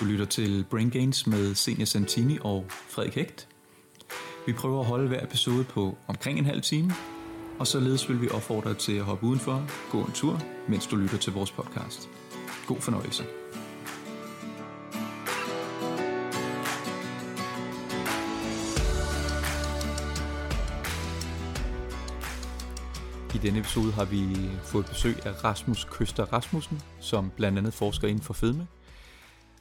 Du lytter til Brain Gains med Senior Santini og Frederik Hægt. Vi prøver at holde hver episode på omkring en halv time, og således vil vi opfordre dig til at hoppe udenfor, gå en tur, mens du lytter til vores podcast. God fornøjelse. I denne episode har vi fået besøg af Rasmus Køster Rasmussen, som blandt andet forsker inden for fedme.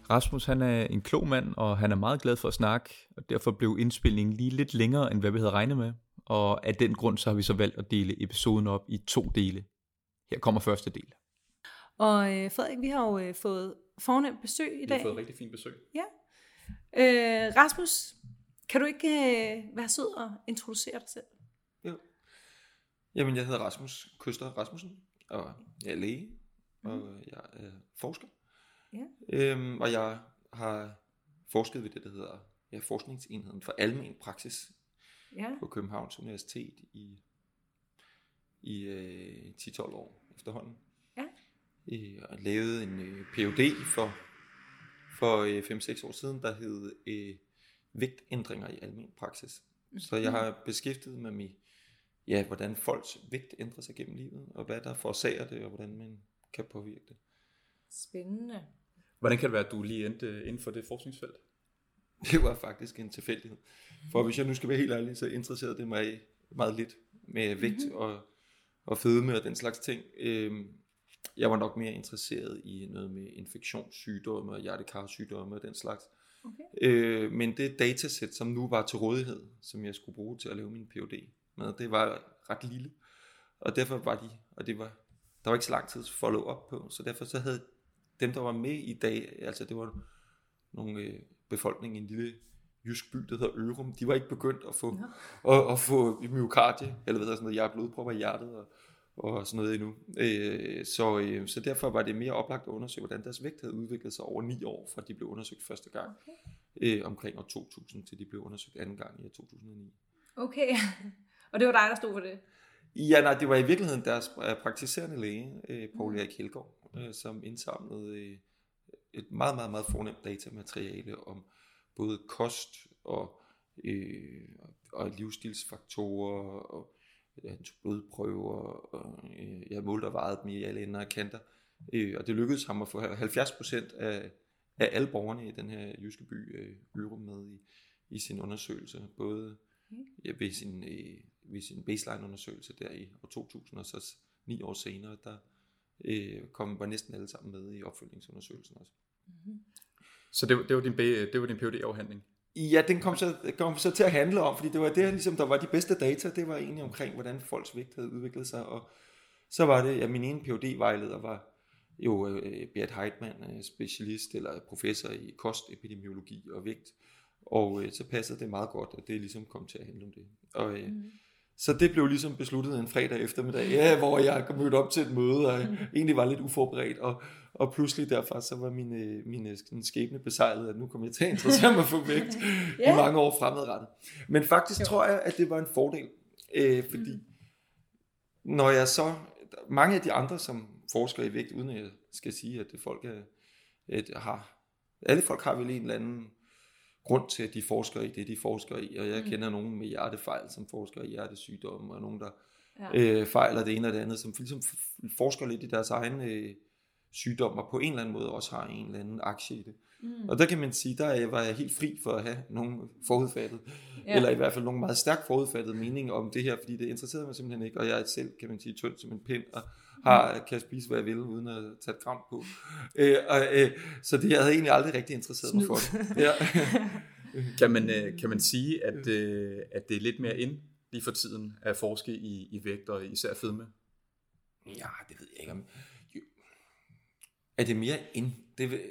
Rasmus han er en klog mand, og han er meget glad for at snakke, og derfor blev indspilningen lige lidt længere, end hvad vi havde regnet med. Og af den grund, så har vi så valgt at dele episoden op i to dele. Her kommer første del. Og øh, Frederik, vi har jo øh, fået fornemt besøg i dag. Vi har fået rigtig fint besøg. Ja. Øh, Rasmus, kan du ikke øh, være sød og introducere dig selv? Jo. Jamen, jeg hedder Rasmus Køster Rasmussen, og jeg er læge, og jeg er forsker. Ja. Øhm, og jeg har forsket ved det, der hedder ja, Forskningsenheden for Almen Praksis Ja. på Københavns Universitet i, i øh, 10-12 år efterhånden. Ja. Øh, og lavede en øh, PhD for, for øh, 5-6 år siden, der hed øh, Vægtændringer i almen praksis. Så jeg har beskæftiget mig med, ja, hvordan folks vægt ændrer sig gennem livet, og hvad der forårsager det, og hvordan man kan påvirke det. Spændende. Hvordan kan det være, at du lige endte inden for det forskningsfelt? Det var faktisk en tilfældighed. For hvis jeg nu skal være helt ærlig, så interesserede det mig meget lidt med vægt mm-hmm. og, og fedme og den slags ting. Øhm, jeg var nok mere interesseret i noget med infektionssygdomme og hjertekarsygdomme og den slags. Okay. Øh, men det datasæt, som nu var til rådighed, som jeg skulle bruge til at lave min PhD med, det var ret lille. Og derfor var de, og det var, der var ikke så lang tid at follow op på, så derfor så havde dem, der var med i dag, altså det var nogle øh, befolkning i en lille jysk by, der hedder Ørum, de var ikke begyndt at få, at, at få myokardie, eller hvad hedder sådan noget, jeg blodpropper i hjertet og, og sådan noget endnu. Øh, så, øh, så derfor var det mere oplagt at undersøge, hvordan deres vægt havde udviklet sig over ni år, fra de blev undersøgt første gang, Okay. øh, omkring år 2000, til de blev undersøgt anden gang i år 2009. Okay. Og det var dig, der stod for det? Ja, nej, det var i virkeligheden deres øh, praktiserende læge, øh, Paul Erik Helgaard, øh, som indsamlede øh, et meget, meget, meget fornemt datamateriale om både kost og, øh, og livsstilsfaktorer, og øh, han tog blodprøver, og øh, jeg målte og vejede dem i alle ender og kanter. Øh, og det lykkedes ham at få 70% af, af alle borgerne i den her jyske by øh, Ørum med i, i sin undersøgelse, både ja, ved, sin, øh, ved sin baseline-undersøgelse der i år 2000, og så ni år senere, der øh, kom, var næsten alle sammen med i opfølgningsundersøgelsen også. Så det, var- det var din, det var din PhD-afhandling? Ja, den kom så, kom så til at handle om, fordi det var det, ligesom, der var de bedste data, det var egentlig omkring, hvordan folks vægt havde udviklet sig, og så var det, at min ene phd vejleder var jo øh, Beat Heitmann, øh, specialist eller professor i kostepidemiologi og vægt, og øh, så passede det meget godt, at det ligesom kom til at handle om det. Og, øh, mm. Så det blev ligesom besluttet en fredag eftermiddag, ja, hvor jeg kom mødt op til et møde, og egentlig var lidt uforberedt, og, og pludselig derfra, så var min, øh, min øh, sådan skæbne besejlet, at nu kom jeg til at interessere mig for vægt Ja. i mange år fremadrettet. Men faktisk tror jeg, at det var en fordel, øh, fordi mm. når jeg så, mange af de andre, som forsker i vægt, uden at jeg skal sige, at det folk er, at har, alle folk har vel en eller anden grund til, at de forsker i det, de forsker i, og jeg mm. kender nogen med hjertefejl, som forsker i hjertesygdomme, og nogen, der Ja. øh, fejler det ene og det andet, som ligesom forsker lidt i deres egen øh, sygdom, og på en eller anden måde også har en eller anden aktie i det. Mm. Og der kan man sige, der er- var jeg helt fri for at have nogen forudfattet, Ja. eller i hvert fald nogle meget stærkt forudfattet mening om det her, fordi det interesserede mig simpelthen ikke, og jeg er selv, kan man sige, tynd som en pind, og har, kan spise, hvad jeg vil, uden at tage et gram på. Øh, og, øh, så det jeg havde egentlig aldrig rigtig interesseret mig for det. Ja. Kan man, øh, kan man sige, at, øh, at det er lidt mere ind lige for tiden at forske i, i vægt og især fedme? Ja, det ved jeg ikke om. Jo. Er det mere ind? Det vil,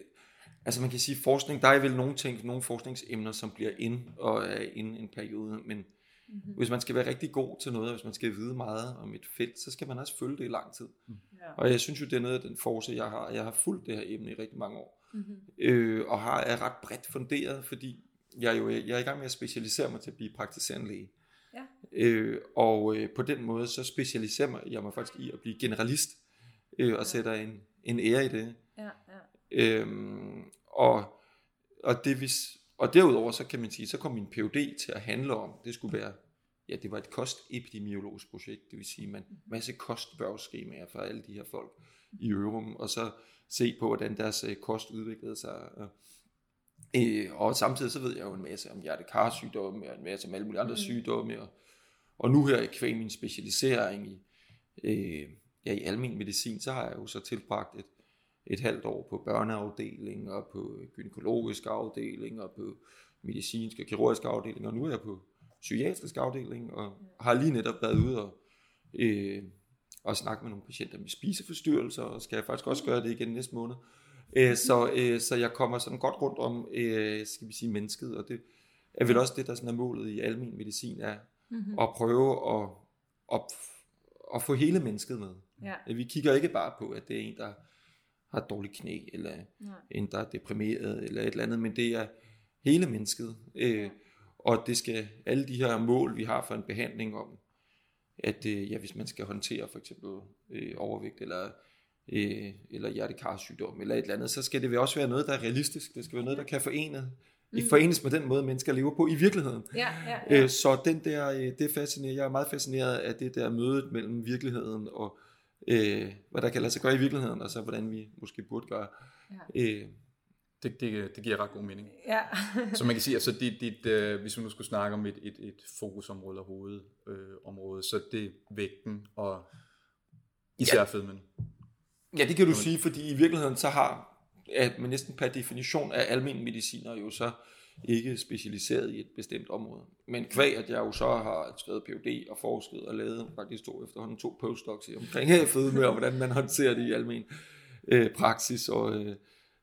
altså man kan sige forskning, der er vel nogle ting, nogle forskningsemner, som bliver ind og er inde en periode, men mm-hmm. hvis man skal være rigtig god til noget, og hvis man skal vide meget om et felt, så skal man også følge det i lang tid. Ja. Og jeg synes jo, det er noget af den force, jeg har. Jeg har fulgt det her emne i rigtig mange år. Mm-hmm. Øh, og har, er ret bredt funderet, fordi jeg er jo jeg er i gang med at specialisere mig til at blive praktiserende læge. Ja. Øh, og øh, på den måde, så specialiserer mig- jeg mig faktisk i at blive generalist, øh, og sætter en, en ære i det. Ja, ja. Øhm, og og, det, hvis, og derudover, så kan man sige, så kom min PhD til at handle om, det skulle være, ja, det var et kostepidemiologisk projekt, det vil sige, man masse kostbørgskemaer for alle de her folk i Ørum, og så se på, hvordan deres øh, kost udviklede sig. Og, øh, og samtidig så ved jeg jo en masse om hjertekarsygdomme, og en masse om alle mulige andre mm. sygdomme, og, og nu her i kvæg min specialisering i, øh, ja, i almen medicin, så har jeg jo så tilbragt et, et halvt år på børneafdeling, og på gynækologisk afdeling, og på medicinsk og kirurgisk afdeling, og nu er jeg på psykiatrisk afdeling, og har lige netop været ude og, øh, og snakke med nogle patienter med spiseforstyrrelser, og skal jeg faktisk også gøre det igen næste måned. Øh, så, øh, så jeg kommer sådan godt rundt om, øh, skal vi sige, mennesket, og det er vel også det, der sådan er målet i almen medicin, er mm-hmm. at prøve at, at, at få hele mennesket med. Ja. Vi kigger ikke bare på, at det er en, der har et dårligt knæ, eller Nej. en, der er deprimeret, eller et eller andet, men det er hele mennesket. Øh, og det skal alle de her mål, vi har for en behandling om, at øh, ja, hvis man skal håndtere for eksempel øh, overvægt, eller øh, eller hjertekarsygdom, eller et eller andet, så skal det også være noget, der er realistisk. Det skal være noget, der kan forene, mm. forenes med den måde, mennesker lever på i virkeligheden. Ja, ja, ja. Øh, så den der, øh, det fascinerer, jeg er meget fascineret af det der mødet mellem virkeligheden og øh, hvad der kan lade sig gøre i virkeligheden, og så hvordan vi måske burde gøre. Ja. Øh, det, det, det giver ret god mening. Ja. så man kan sige, altså dit, dit, øh, hvis vi nu skulle snakke om et, et, et fokusområde og hovedområde, øh, så det er vægten og især ja. fedmen. Ja, det kan du sige, fordi i virkeligheden så har at man næsten per definition af almindelige mediciner jo så ikke specialiseret i et bestemt område. Men kvæg, at jeg jo så har skrevet PhD og forsket og lavet faktisk to efterhånden to postdocs omkring fedme og hvordan man håndterer det i almen øh, praksis, og øh,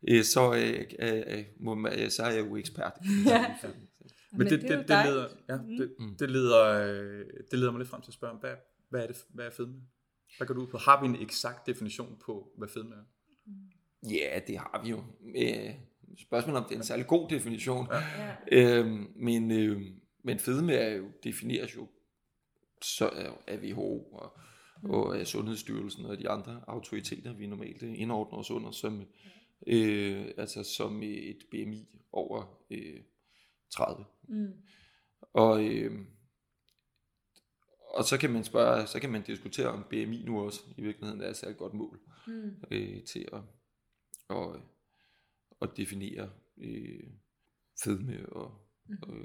øh så, øh, øh, må man, så er jeg jo ekspert. Ja. Men det, det, det, det, leder, ja, det, mm. det, leder, øh, det leder mig lidt frem til at spørge, hvad, hvad er det, hvad er fedme? Hvad går du ud på? Har vi en eksakt definition på, hvad fedme er? Ja, det har vi jo. Øh, spørgsmålet om det er en særlig god definition. Ja. Øhm, men, øh, men fedme er jo, defineres jo så af WHO og, og af Sundhedsstyrelsen og de andre autoriteter, vi normalt indordner os under, som, øh, altså som et BMI over øh, 30. Mm. Og, øh, og så kan man spørge, så kan man diskutere om BMI nu også i virkeligheden er et særligt godt mål mm. øh, til at, og, at definere øh, fedme og, mm. og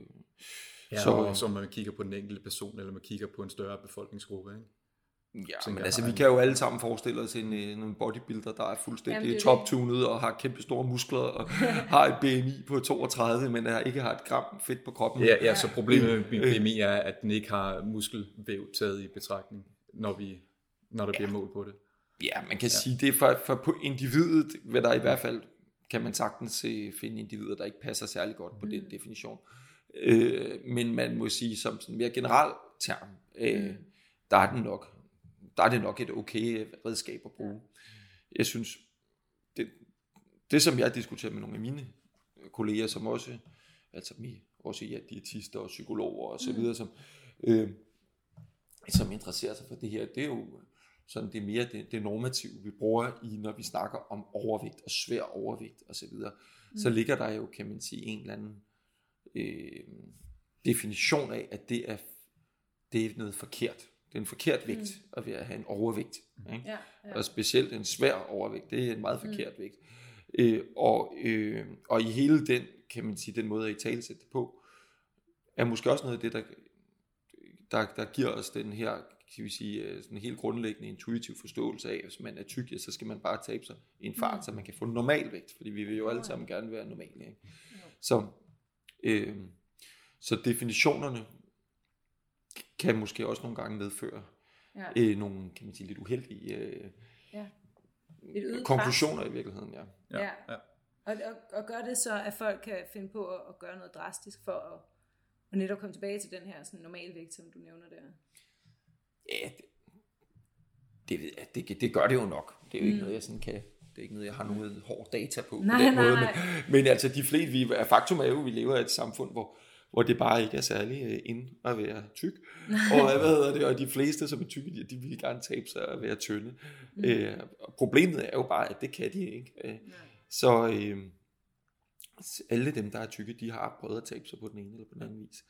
Ja, så, og så man kigger på den enkelte person, eller man kigger på en større befolkningsgruppe, ikke? Ja, men altså vi kan jo alle sammen forestille os en, en bodybuilder, der er fuldstændig top-tunet og har kæmpe store muskler og har et BMI på 32, men der ikke har et gram fedt på kroppen. Ja, ja så problemet med BMI er, at den ikke har muskelvæv taget i betragtning, når, vi, når der ja. bliver mål på det. Ja, man kan ja. sige, det er for, for på individet, hvad der i hvert fald kan man sagtens finde individer, der ikke passer særlig godt på mm. den definition. Øh, men man må sige, som sådan mere general term, øh, mm. der er den nok der er det nok et okay redskab at bruge. Jeg synes, det, det som jeg diskuterer med nogle af mine kolleger, som også, altså mi, også ja, diætister og psykologer og så mm. videre, som, øh, som interesserer sig for det her, det er jo sådan det er mere det, det normative, vi bruger i, når vi snakker om overvægt og svær overvægt og så videre. Mm. Så ligger der jo, kan man sige, en eller anden øh, definition af, at det er, det er noget forkert. Det er en forkert vægt mm. at være at have en overvægt. Ikke? Ja, ja. Og specielt en svær overvægt, det er en meget mm. forkert mm. vægt. Øh, og, øh, og i hele den, kan man sige, den måde at i tale det på, er måske også noget af det, der, der, der giver os den her, kan vi sige, øh, sådan en helt grundlæggende intuitiv forståelse af, at hvis man er tyk, ja, så skal man bare tabe sig i en fart, mm. så man kan få normal vægt, fordi vi vil jo alle sammen gerne være normale. Ikke? Så, øh, så definitionerne kan måske også nogle gange medføre ja. øh, nogle, kan man sige, lidt uheldige øh, ja. konklusioner pres. i virkeligheden. Ja. Ja. Ja. ja. Og, og, og gør det så, at folk kan finde på at, at gøre noget drastisk for at, at netop komme tilbage til den her sådan, normalvægt, som du nævner der? Ja, det, det, det, det gør det jo nok. Det er jo ikke mm. noget, jeg sådan kan det er ikke noget, jeg har noget hård data på, nej, på den nej, måde. Nej. Men, men altså, de fleste, vi, faktum er jo, at vi lever i et samfund, hvor, hvor det bare ikke er særlig uh, ind at være tyk. og, hvad hedder det, og de fleste, som er tykke, de, de vil gerne tabe sig og være tynde. Mm. Og problemet er jo bare, at det kan de ikke. Uh, så, uh, alle dem, der er tykke, de har prøvet at tabe sig på den ene eller på den anden vis.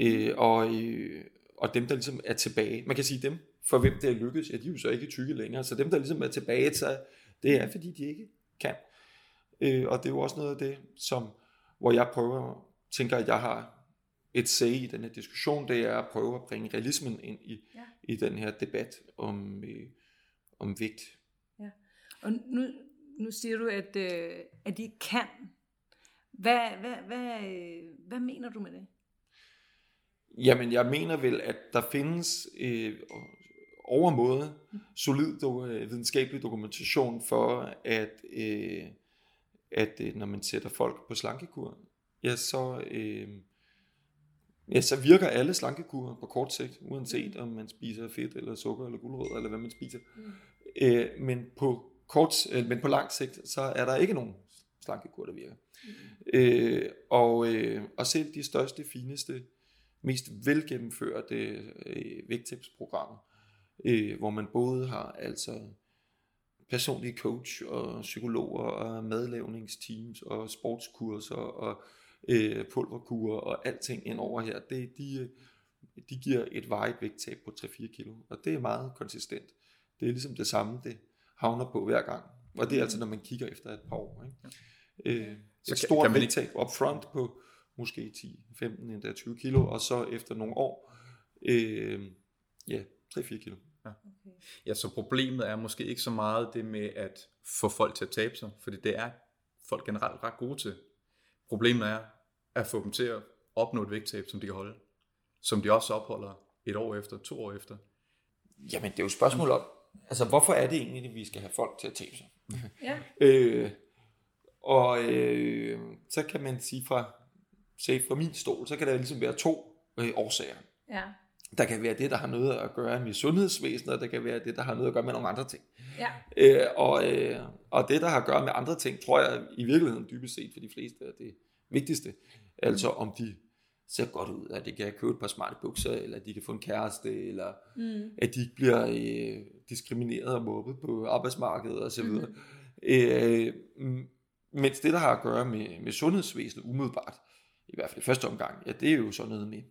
Øh, og, øh, og dem, der ligesom er tilbage, man kan sige dem, for hvem det er lykkedes, ja, de er jo så ikke tykke længere, så dem, der ligesom er tilbage til, det er, fordi de ikke kan. Øh, og det er jo også noget af det, som, hvor jeg prøver, tænker, at jeg har et say i den her diskussion, det er at prøve at bringe realismen ind i, ja. i den her debat om, øh, om vægt. Ja. Og nu, nu siger du, at, øh, at de kan. Hvad, hvad, hvad, øh, hvad mener du med det? Jamen, jeg mener vel, at der findes øh, overmåde solid do, øh, videnskabelig dokumentation for, at, øh, at øh, når man sætter folk på slankekur, ja, så, øh, ja, så virker alle slankekurer på kort sigt, uanset om man spiser fedt eller sukker eller guldrødder, eller hvad man spiser. Mm. Øh, men, på kort, øh, men på lang sigt, så er der ikke nogen slankekur, der virker. Mm. Øh, og, øh, og selv de største, fineste, mest velgennemførte øh, vægttabsprogrammer, øh, hvor man både har altså personlige coach og psykologer og madlavningsteams og sportskurser og øh, pulverkurer og alting ind over her, det, de, de giver et varigt vægttab på 3-4 kilo, og det er meget konsistent. Det er ligesom det samme, det havner på hver gang, og det er altså, når man kigger efter et par år. Ikke? Øh, et stort kan vægttab ikke... up front på måske 10, 15, endda 20 kilo, og så efter nogle år, øh, ja, 3-4 kilo. Ja. Okay. ja, så problemet er måske ikke så meget det med at få folk til at tabe sig, fordi det er folk generelt ret gode til. Problemet er at få dem til at opnå et vægttab, som de kan holde. Som de også opholder et år efter, to år efter. Jamen, det er jo et spørgsmål om, altså hvorfor er det egentlig, at vi skal have folk til at tabe sig? Ja. øh, og øh, så kan man sige fra, se fra min stol, så kan der ligesom være to øh, årsager. Ja. Der kan være det, der har noget at gøre med sundhedsvæsenet, og der kan være det, der har noget at gøre med nogle andre ting. Ja. Øh, og, øh, og det, der har at gøre med andre ting, tror jeg i virkeligheden dybest set for de fleste er det vigtigste. Altså om de ser godt ud, at de kan købe et par smarte bukser, eller at de kan få en kæreste, eller mm. at de ikke bliver øh, diskrimineret og mobbet på arbejdsmarkedet osv. Mm. Øh, mens det, der har at gøre med, med sundhedsvæsenet umiddelbart, i hvert fald i første omgang, ja, det er jo sådan noget med,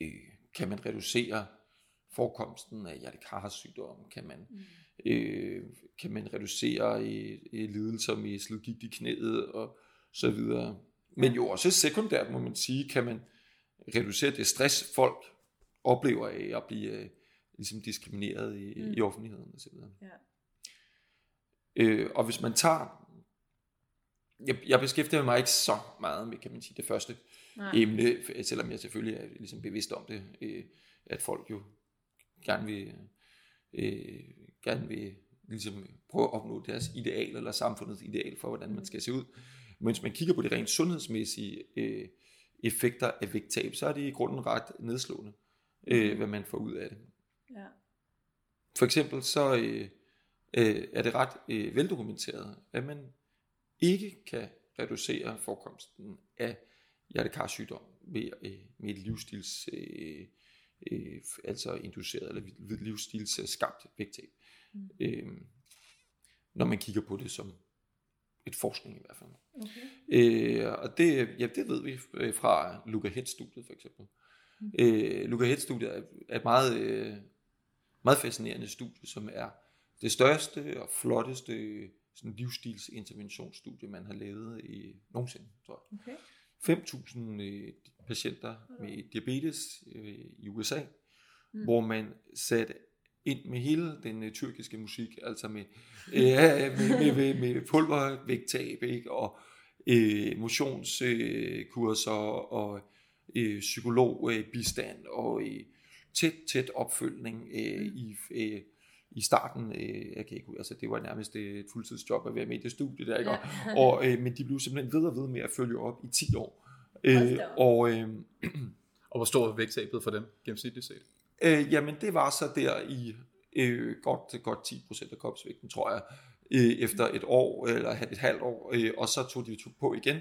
øh, kan man reducere forekomsten af hjertekarsygdom, kan man, mm. øh, kan man reducere øh, øh, lidelser med slidgigt i knæet og så videre. Men jo også sekundært, må man sige, kan man reducere det stress, folk oplever af at blive øh, ligesom diskrimineret i, mm. i offentligheden osv. Ja. Øh, og hvis man tager jeg, jeg beskæftiger mig ikke så meget med, kan man sige, det første Nej. emne, selvom jeg selvfølgelig er ligesom bevidst om det, øh, at folk jo gerne vil, øh, gerne vil ligesom prøve at opnå deres ideal, eller samfundets ideal for, hvordan man skal se ud. Men hvis man kigger på de rent sundhedsmæssige øh, effekter af vægttab, så er det i grunden ret nedslående, øh, mm. hvad man får ud af det. Ja. For eksempel så øh, øh, er det ret øh, veldokumenteret, at man ikke kan reducere forekomsten af hjertekarsygdom med, øh, med et livsstils øh, øh, altså induceret eller livsstils skabt vægttab. Mm. Øh, når man kigger på det som et forskning i hvert fald. Okay. Øh, og det, ja, det ved vi øh, fra Luca Head-studiet for eksempel. Mm. Øh, Luca Head-studiet er, er et meget, øh, meget fascinerende studie, som er det største og flotteste sådan livsstilsinterventionsstudie, man har lavet i nogensinde, tror jeg. Okay. 5.000 øh, patienter med diabetes øh, i USA, mm. hvor man satte ind med hele den øh, tyrkiske musik, altså med, øh, med, med, med, med pulvervægttab, ikke? og øh, motionskurser øh, og øh, psykologbistand og øh, tæt, tæt opfølgning øh, mm. i øh, i starten, øh, jeg kan ikke, altså det var nærmest et fuldtidsjob at være med i det studie der, ikke? Ja. og, og, øh, men de blev simpelthen ved og ved med at følge op i 10 år. Øh, og, øh, og hvor stor var vægttabet for dem gennemsnitligt set? Øh, jamen det var så der i øh, godt, godt 10% af kropsvægten, tror jeg, øh, efter et år, eller et halvt år, øh, og så tog de to på igen,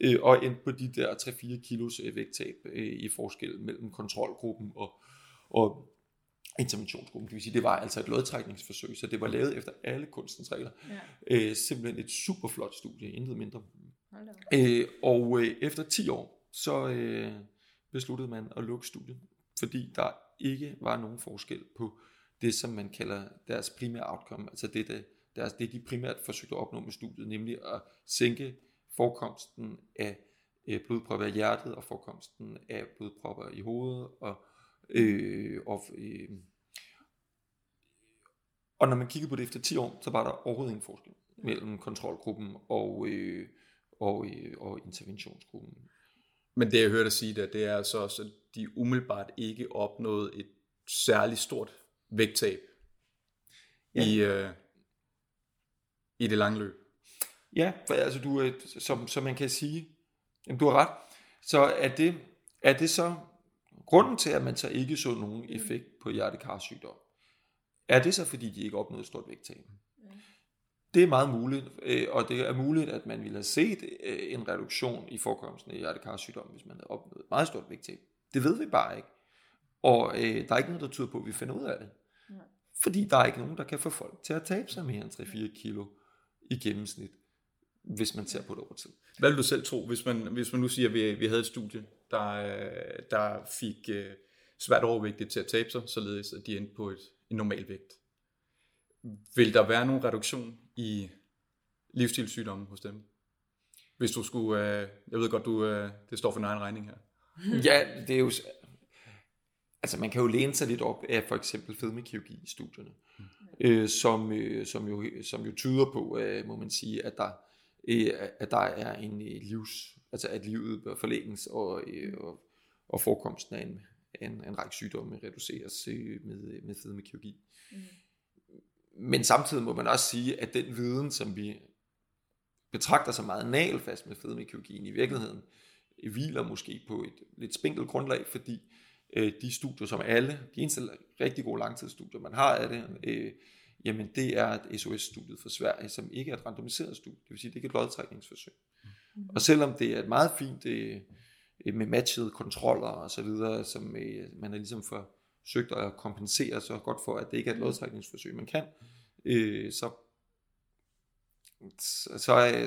øh, og endte på de der 3-4 kilos øh, vægttab øh, i forskel mellem kontrolgruppen og, og interventionsgruppen, kan vi sige. Det var altså et lodtrækningsforsøg, så det var lavet efter alle kunstens regler. Ja. Øh, simpelthen et super flot studie, intet mindre. Øh, og øh, efter 10 år, så øh, besluttede man at lukke studiet, fordi der ikke var nogen forskel på det, som man kalder deres primære outcome, altså det, der, deres, det de primært forsøgte at opnå med studiet, nemlig at sænke forekomsten af øh, blodpropper i hjertet og forekomsten af blodpropper i hovedet og, øh, og øh, og når man kigger på det efter 10 år, så var der overhovedet ingen forskel mellem kontrolgruppen og, øh, og, øh, og interventionsgruppen. Men det jeg hørte dig sige der, det er altså også, at de umiddelbart ikke opnåede et særligt stort vægttab Ja. i, øh, i det lange løb. Ja, for altså du, er- som, som man kan sige, jamen, du har ret, så er det, er det så grunden til, at man så ikke så nogen effekt på hjertekarsygdom, er det så fordi, de ikke opnåede stort vægttab? Det er meget muligt, øh, og det er muligt, at man ville have set øh, en reduktion i forekomsten af hjertekarsygdom, hvis man havde opnået et meget stort vægttab. Det ved vi bare ikke. Og øh, der er ikke noget, der tyder på, at vi finder ud af det. Nej. Fordi der er ikke nogen, der kan få folk til at tabe sig mere end 3-4 kilo i gennemsnit, hvis man ser på det over tid. Hvad vil du selv tro, hvis man, hvis man nu siger, at vi, vi havde et studie, der, øh, der fik øh, svært overvægtige til at tabe sig, således at de endte på et, en normal vægt? Vil der være nogen reduktion i livsstilssygdomme hos dem? Hvis du skulle, øh, jeg ved godt, du, det står for din egen regning her. Ja, det er jo... Altså man kan jo læne sig lidt op af for eksempel fedmekirurgi-studierne, øh, som, øh, som, jo, som jo tyder på, øh, må man sige, at der, øh, at der er en øh, livs... Altså at livet bør forlænges, og, øh, og, og forekomsten af en, en, en række sygdomme reduceres øh, med, med fedmekirurgi. Men samtidig må man også sige, at den viden, som vi betragter som meget nagelfast med fedmekirurgien, i virkeligheden hviler måske på et lidt spinkelt grundlag, fordi øh, de studier, som alle, de eneste rigtig gode langtidsstudier, man har af det, øh, jamen det er et SOS-studiet for Sverige, som ikke er et randomiseret studie, det vil sige, det er ikke et lodtrækningsforsøg. Og selvom det er et meget fint øh, øh, med matchede kontroller og så videre, som øh, man har ligesom forsøgt at kompensere så godt for, at det ikke er et lodtrækningsforsøg, man kan, øh, så, så, er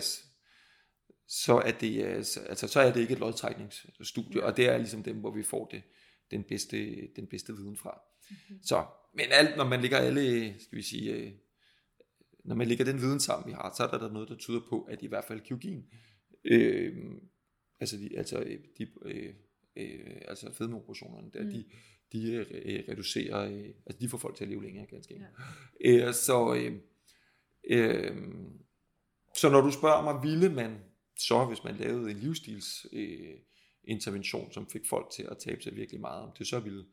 så er det øh, så- altså så er det ikke et lodtrækningsstudie, og det er ligesom dem, hvor vi får det den bedste den bedste viden fra. Så men alt når man lægger alle skal vi sige øh, når man lægger den viden sammen vi har, så er der, der noget der tyder på at i hvert fald kirurgien øh, altså de altså øh, de øh, øh, altså fedmeoperationerne der, Mm. de de øh, reducerer øh, altså de får folk til at leve længere ganske enkelt. Øh, så øh, øh, så når du spørger mig, ville man så, hvis man lavede en livsstils øh, intervention, som fik folk til at tabe sig virkelig meget, om det så ville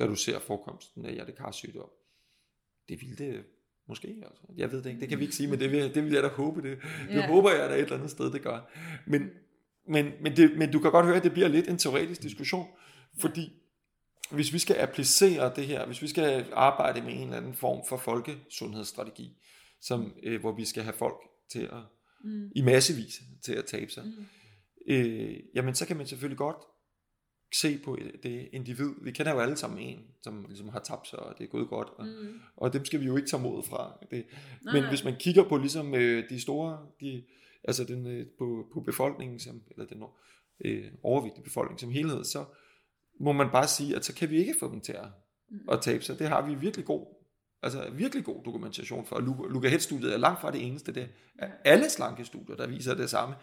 reducere forekomsten af hjertekarsygdom? Det ville det måske. Altså. Jeg ved det ikke, det kan vi ikke sige, men det vil, det vil jeg da håbe. Det, det Ja. håber jeg da et eller andet sted, det gør. Men, men, men, det, men du kan godt høre, at det bliver lidt en teoretisk diskussion, fordi hvis vi skal applicere det her, hvis vi skal arbejde med en eller anden form for folkesundhedsstrategi, som, øh, hvor vi skal have folk til at, Mm. i massevis til at tabe sig, Mm. øh, jamen så kan man selvfølgelig godt se på det individ. Vi kender jo alle sammen en, som ligesom har tabt sig, og det er gået godt, og, Mm. og dem skal vi jo ikke tage mod fra. Det, Nej, men hvis man kigger på ligesom øh, de store, de, altså den, øh, på, på befolkningen, som, eller den øh, overvægtige befolkning som helhed, så må man bare sige, at så kan vi ikke få dem til at, Mm. at tabe sig. Det har vi virkelig god, altså virkelig god dokumentation for. Lu- Luca Head-studiet er langt fra det eneste. Det er alle slankestudier, der viser det samme.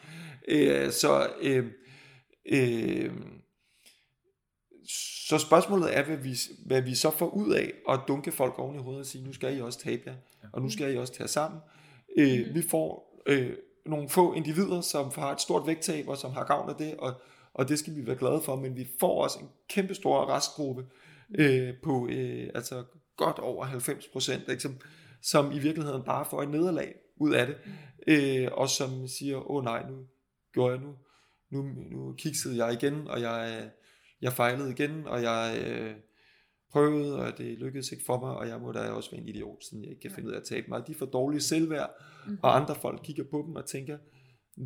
Øh, så øh, øh, så spørgsmålet er, hvad vi, hvad vi så får ud af at dunke folk oven i hovedet og sige, nu skal I også tabe jer, og nu skal I også tage sammen. Øh, vi får øh, nogle få individer, som har et stort vægttab, og som har gavn af det, og, og det skal vi være glade for, men vi får også en kæmpe stor restgruppe øh, på øh, altså godt over 90 procent, som, som i virkeligheden bare får et nederlag ud af det, øh, og som siger, åh nej, nu gjorde jeg nu, nu, nu kiksede jeg igen, og jeg, jeg fejlede igen, og jeg øh, prøvede, og det lykkedes ikke for mig, og jeg må da også være en idiot, siden jeg ikke kan finde ud af at tabe mig. De får dårlig selvværd, Mhm. og andre folk kigger på dem og tænker,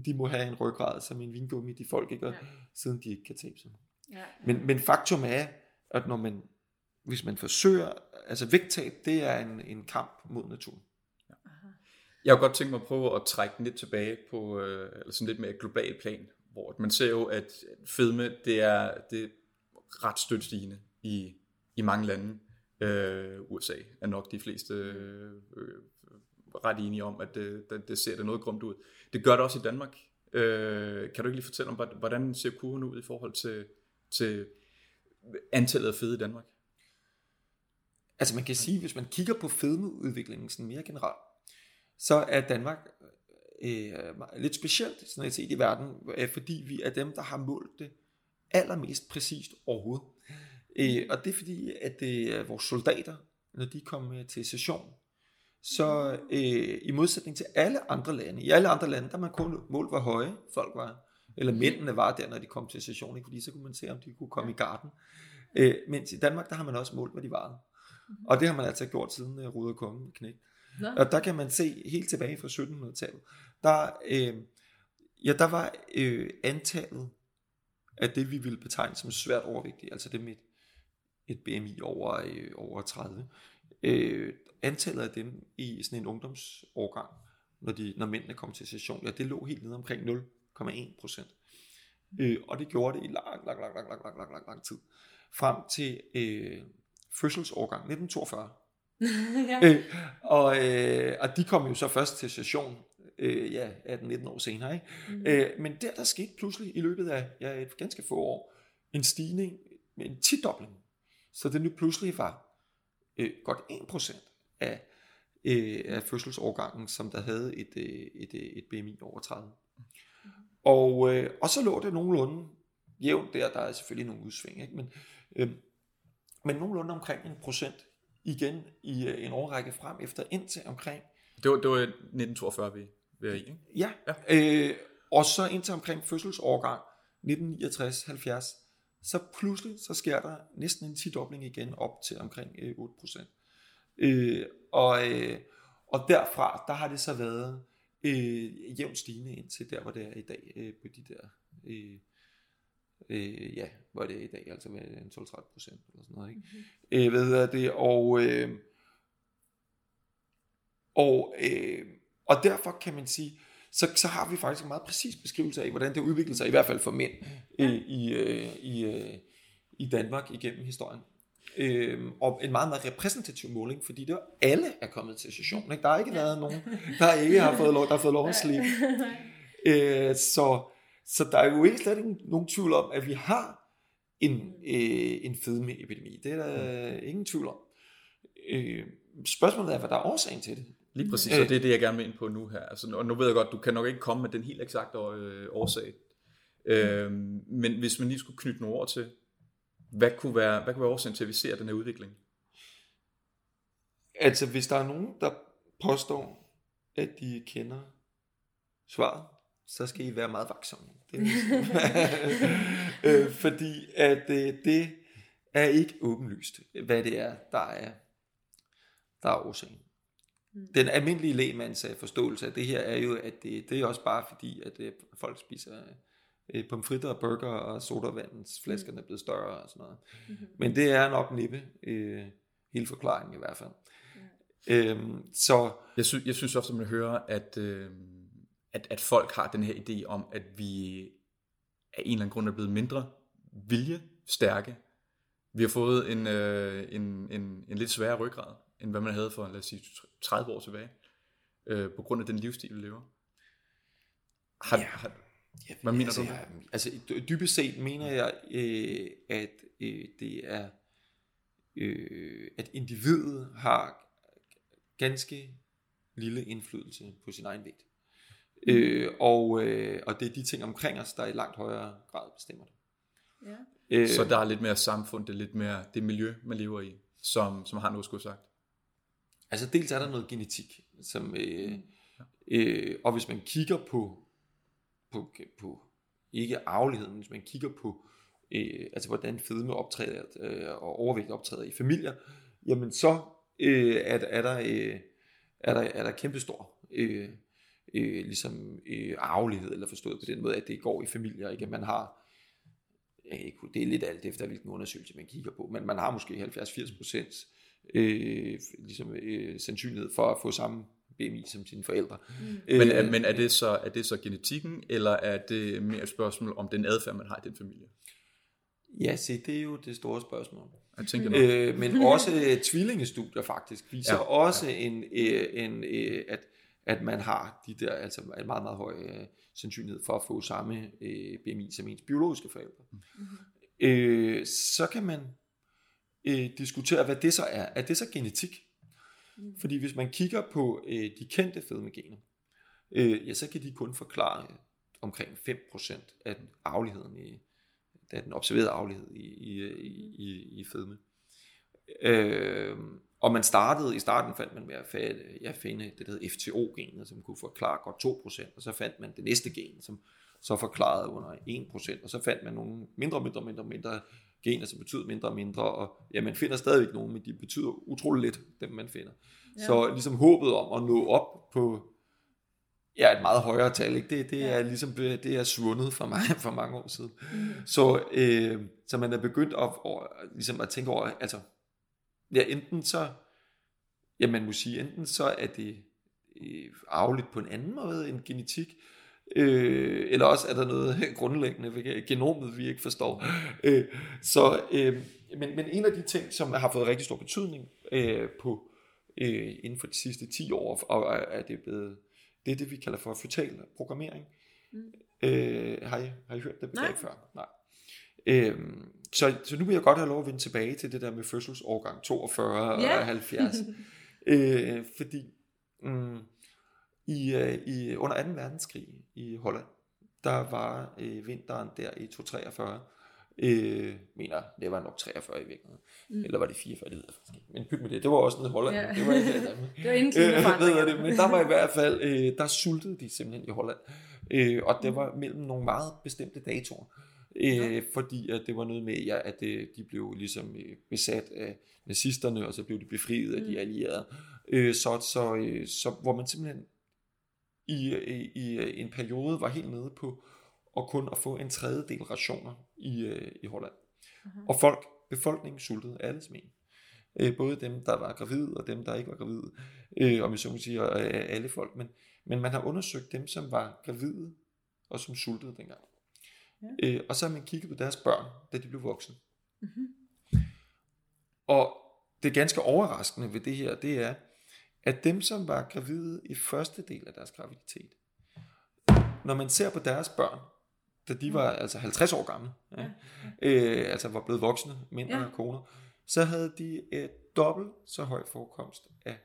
de må have en ryggrad som en vingummi, de folk ikke, Ja. siden de ikke kan tabe sig. Ja. Men, men faktum er, at når man, hvis man forsøger, altså vægttab, det er en, en kamp mod naturen. Jeg har godt tænkt mig at prøve at trække den lidt tilbage på øh, eller sådan lidt mere global plan, hvor man ser jo, at fedme, det er, det ret stødt stigende i, i mange lande. Øh, USA er nok de fleste øh, øh ret enige om, at øh, det, det, det ser det noget grumt ud. Det gør det også i Danmark. Øh, kan du ikke lige fortælle om, hvordan ser kurven ud i forhold til, til antallet af fede i Danmark? Altså man kan sige, hvis man kigger på fedmeudviklingen sådan mere generelt, så er Danmark øh, øh lidt specielt sådan set i verden, fordi vi er dem, der har målt det allermest præcist overhovedet. Øh, og det er fordi, at det er vores soldater, når de kommer til session, så øh, i modsætning til alle andre lande, i alle andre lande, der man kun målt, hvor høje folk var, eller mændene var der, når de kom til session, ikke? fordi så kunne man se, om de kunne komme i garden. Øh, mens i Danmark, der har man også målt, hvad de var. Og det har man altså gjort siden uh, Ruder Kongen knæk. Nå. Og der kan man se helt tilbage fra 1700-tallet, der, øh, ja, der var øh, antallet af det, vi ville betegne som svært overvægtige, altså det med et, et BMI over, øh, over 30, øh, antallet af dem i sådan en ungdomsårgang, når, de, når mændene kom til session, ja, det lå helt nede omkring 0,1 procent. Øh, og det gjorde det i lang, lang, lang, lang, lang, lang, lang, lang, lang tid. Frem til øh, fødselsårgang 1942. ja. øh, og, øh, og de kom jo så først til session øh, ja, 18-19 år senere. Ikke? Mm. Øh, men der, der skete pludselig i løbet af ja, et ganske få år en stigning med en tidobling. Så det nu pludselig var øh, godt 1% af, øh, af fødselsårgangen, som der havde et, øh, et, øh, et BMI over 30. Mm. Og, øh, og så lå det nogenlunde jævnt der, der er selvfølgelig nogle udsving, ikke? Men, øh, men nogenlunde omkring en procent igen i øh, en årrække frem efter indtil omkring det var, det var 1942, vi, er i, ikke? Ja, ja. Øh, og så indtil omkring fødselsårgang 1969-70, så pludselig så sker der næsten en tidobling igen op til omkring øh, 8%. Øh, og, øh, og derfra, der har det så været øh, jævnt stigende indtil der, hvor det er i dag, øh, på de der, øh, øh, ja, hvor det er i dag, altså med 12-13 procent eller sådan noget, ikke? Mm-hmm. Øh, hvad hedder det, og, øh, og, øh, og derfor kan man sige, så, så har vi faktisk en meget præcis beskrivelse af, hvordan det udvikler sig, i hvert fald for mænd, øh, i, øh, i, øh, i Danmark igennem historien. Øh, og en meget, meget repræsentativ måling, fordi det var alle er kommet til session. Ikke? Der har ikke været nogen, der ikke har fået lov, der har fået lov at slippe. Øh, så, så der er jo ikke slet ikke nogen tvivl om, at vi har en, øh, en fedmeepidemi. Det er der ingen tvivl om. Øh, spørgsmålet er, hvad der er årsagen til det. Lige præcis, og det er det, jeg gerne vil ind på nu her. Altså, og nu ved jeg godt, du kan nok ikke komme med den helt eksakte øh, årsag. Øh, men hvis man lige skulle knytte nogle ord til, hvad kunne være, hvad kunne være årsagen til, at vi ser den her udvikling? Altså, hvis der er nogen, der påstår, at de kender svaret, så skal I være meget vaksomme. Det øh, fordi at øh, det er ikke åbenlyst, hvad det er, der er, der er årsagen. Mm. Den almindelige lægemands forståelse af det her er jo, at det, det er også bare fordi, at øh, folk spiser øh, pomfritter og burger og sodavandensflaskerne er blevet større og sådan noget. Mm-hmm. Men det er nok nippe øh, hele forklaringen i hvert fald. Mm. Øhm, så jeg, sy- jeg synes ofte, at man hører, at, øh, at, at folk har den her idé om, at vi af en eller anden grund er blevet mindre vilje stærke. Vi har fået en, øh, en, en, en lidt sværere ryggrad end hvad man havde for, lad os sige, 30 år tilbage, øh, på grund af den livsstil, vi lever. Har, ja. har, ja, hvad mener altså, du? Jeg, altså dybest set mener jeg, øh, at øh, det er, øh, at individet har ganske lille indflydelse på sin egen vægt. Øh, og, øh, og det er de ting omkring os, der i langt højere grad bestemmer det. Ja. Øh, så der er lidt mere samfund, det er lidt mere det miljø, man lever i, som, som har noget skulle sagt. Altså dels er der noget genetik, som, øh, mm. øh, og hvis man kigger på, på, på ikke arveligheden, hvis man kigger på, øh, altså hvordan fedme optræder øh, og overvægt optræder i familier, jamen så øh, er, er, der, øh, er, der, er der kæmpestor øh, øh, ligesom øh, arvelighed, eller forstået på den måde, at det går i familier, ikke? at man har det er lidt alt efter, hvilken undersøgelse man kigger på, men man har måske 70-80 procent øh, ligesom, øh, sandsynlighed for at få samme BMI som sine forældre. Mm. Men, er, men er, det så, er det så genetikken, eller er det mere et spørgsmål om den adfærd, man har i den familie? Ja, se, det er jo det store spørgsmål. Jeg tænker nok. Øh, men også øh, tvillingestudier faktisk viser Ja, også ja. en, øh, en øh, at, at man har de der altså en meget meget høj øh, sandsynlighed for at få samme øh, BMI som ens biologiske forældre. Mm-hmm. Øh, så kan man øh, diskutere hvad det så er. Er det så genetik? Mm. Fordi hvis man kigger på øh, de kendte fedmegener, øh, ja, så kan de kun forklare øh, omkring 5% af den arveligheden i, af den observerede arvelighed i, i, i, i, fedme. Øh, og man startede, i starten fandt man med at finde, ja, finde det, der hedder FTO-genet, som kunne forklare godt 2%, og så fandt man det næste gen, som så forklarede under 1%, og så fandt man nogle mindre, mindre, mindre, mindre gener, som betyder mindre og mindre, og ja, man finder stadigvæk nogle, men de betyder utrolig lidt, dem man finder. Ja. Så ligesom håbet om at nå op på ja, et meget højere tal, ikke? Det, det ja. er ligesom det er svundet for mig for mange år siden. Mm. Så, øh, så man er begyndt at, at, ligesom at tænke over, altså, ja, enten så, ja, man må sige, enten så er det øh, arveligt på en anden måde end genetik, øh, eller også er der noget grundlæggende ved genomet, vi ikke forstår. Øh, så, øh, men, men en af de ting, som har fået rigtig stor betydning øh, på øh, inden for de sidste 10 år, og er det blevet, det er det, vi kalder for fetal programmering. Mm. Øh, har, I, har I hørt det begreb før? Nej. Øhm, så, så nu vil jeg godt have lov at vende tilbage til det der med fødselsårgang 42 yeah. og 70. øh, fordi mm, i, øh, i, under 2. verdenskrig i Holland, der var øh, vinteren der i 243, øh, mener, det var nok 43 i virkeligheden, mm. eller var det 44, det ved jeg faktisk ikke. Men pyt med det, det var også noget Holland, Ja. det var ikke i. Det var inden Øh, det, men der var i hvert fald, øh, der sultede de simpelthen i Holland. Øh, og det var mellem nogle meget bestemte datoer. Øh, fordi at det var noget med, ja, at det, de blev ligesom øh, besat af nazisterne, og så blev de befriet af de allierede. Øh, så, så, øh, så hvor man simpelthen i, i, i en periode var helt nede på at kun at få en tredjedel rationer i, øh, i Holland. Uh-huh. Og folk, befolkningen sultede alle smen. Øh, både dem, der var gravide, og dem, der ikke var gravide. Øh, om jeg så må sige, og, øh, alle folk. Men, men man har undersøgt dem, som var gravide, og som sultede dengang. Ja. Øh, og så har man kigget på deres børn, da de blev voksne. Mhm. Og det ganske overraskende ved det her, det er, at dem, som var gravide i første del af deres graviditet, når man ser på deres børn, da de var altså 50 år gamle, ja, øh, altså var blevet voksne, mænd Ja. og koner, så havde de et dobbelt så høj forekomst af,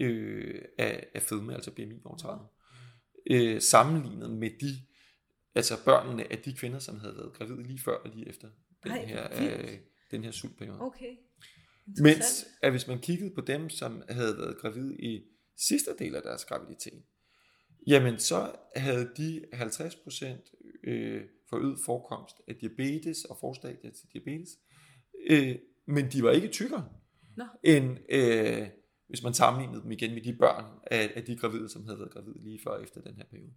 øh, af, af fedme, altså BMI over 30, øh, sammenlignet med de, altså børnene af de kvinder, som havde været gravide lige før og lige efter den Ej, her, øh, den her sultperiode. Okay. Mens at hvis man kiggede på dem, som havde været gravide i sidste del af deres graviditet, jamen så havde de 50% øh, forøget forekomst af diabetes og forstadier til diabetes, øh, men de var ikke tykkere, Nå. end øh, hvis man sammenlignede dem igen med de børn af, af de gravide, som havde været gravide lige før og efter den her periode.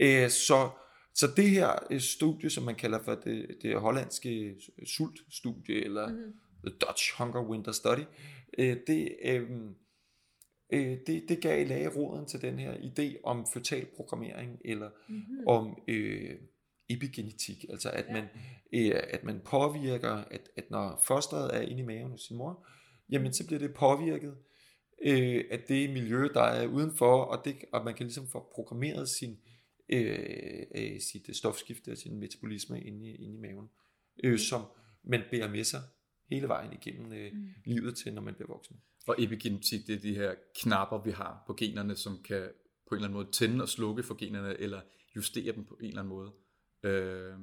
Okay. Øh, så, så det her øh, studie, som man kalder for det, det hollandske sultstudie, eller mm-hmm. The Dutch Hunger Winter Study, øh, det, øh, øh, det, det gav læge råden til den her idé om fetal programmering, eller mm-hmm. om øh, epigenetik, altså at, Ja. man, øh, at man påvirker, at, at når fosteret er inde i maven hos sin mor, jamen så bliver det påvirket øh, af det miljø, der er udenfor, og, det, og man kan ligesom få programmeret sin, øh, øh, sit stofskifte og sin metabolisme inde i, inde i maven, øh, som man bærer med sig hele vejen igennem øh, mm. livet til, når man bliver voksen. Og epigenetik, det er de her knapper, vi har på generne, som kan på en eller anden måde tænde og slukke for generne, eller justere dem på en eller anden måde. Øh,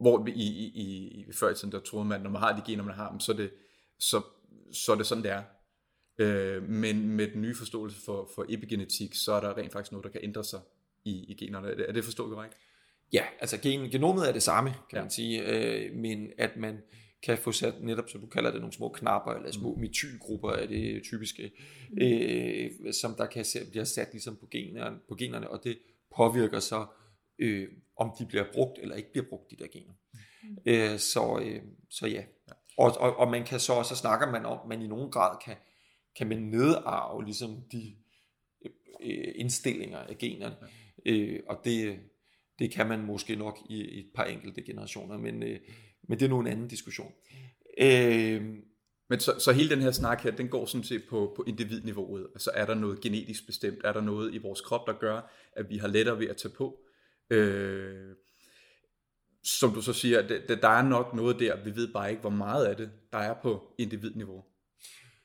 hvor i, i, i, i før i tiden, der troede man, når man har de gener, man har dem, så er det, så, så er det sådan, det er. Øh, men med den nye forståelse for, for epigenetik, så er der rent faktisk noget, der kan ændre sig i, i generne. Er det, er det forstået korrekt? Ja, altså gen, genomet er det samme, kan Ja. man sige, øh, men at man kan få sat netop, som du kalder det, nogle små knapper, eller små metylgrupper er det typiske, øh, som der kan sæt, bliver sat ligesom på generne, på generne, og det påvirker så, øh, om de bliver brugt eller ikke bliver brugt, de der gener. Øh, så, øh, så ja. Og, og, og man kan så, så snakker man om, at man i nogen grad kan kan man nedarve ligesom de øh, indstillinger af generne. Øh, og det, det kan man måske nok i, i et par enkelte generationer, men, øh, men det er nu en anden diskussion. Øh, men så, så hele den her snak her, den går sådan set på, på individniveauet. Altså er der noget genetisk bestemt? Er der noget i vores krop, der gør, at vi har lettere ved at tage på? Øh, som du så siger, det, der er nok noget der, vi ved bare ikke, hvor meget af det, der er på individniveau.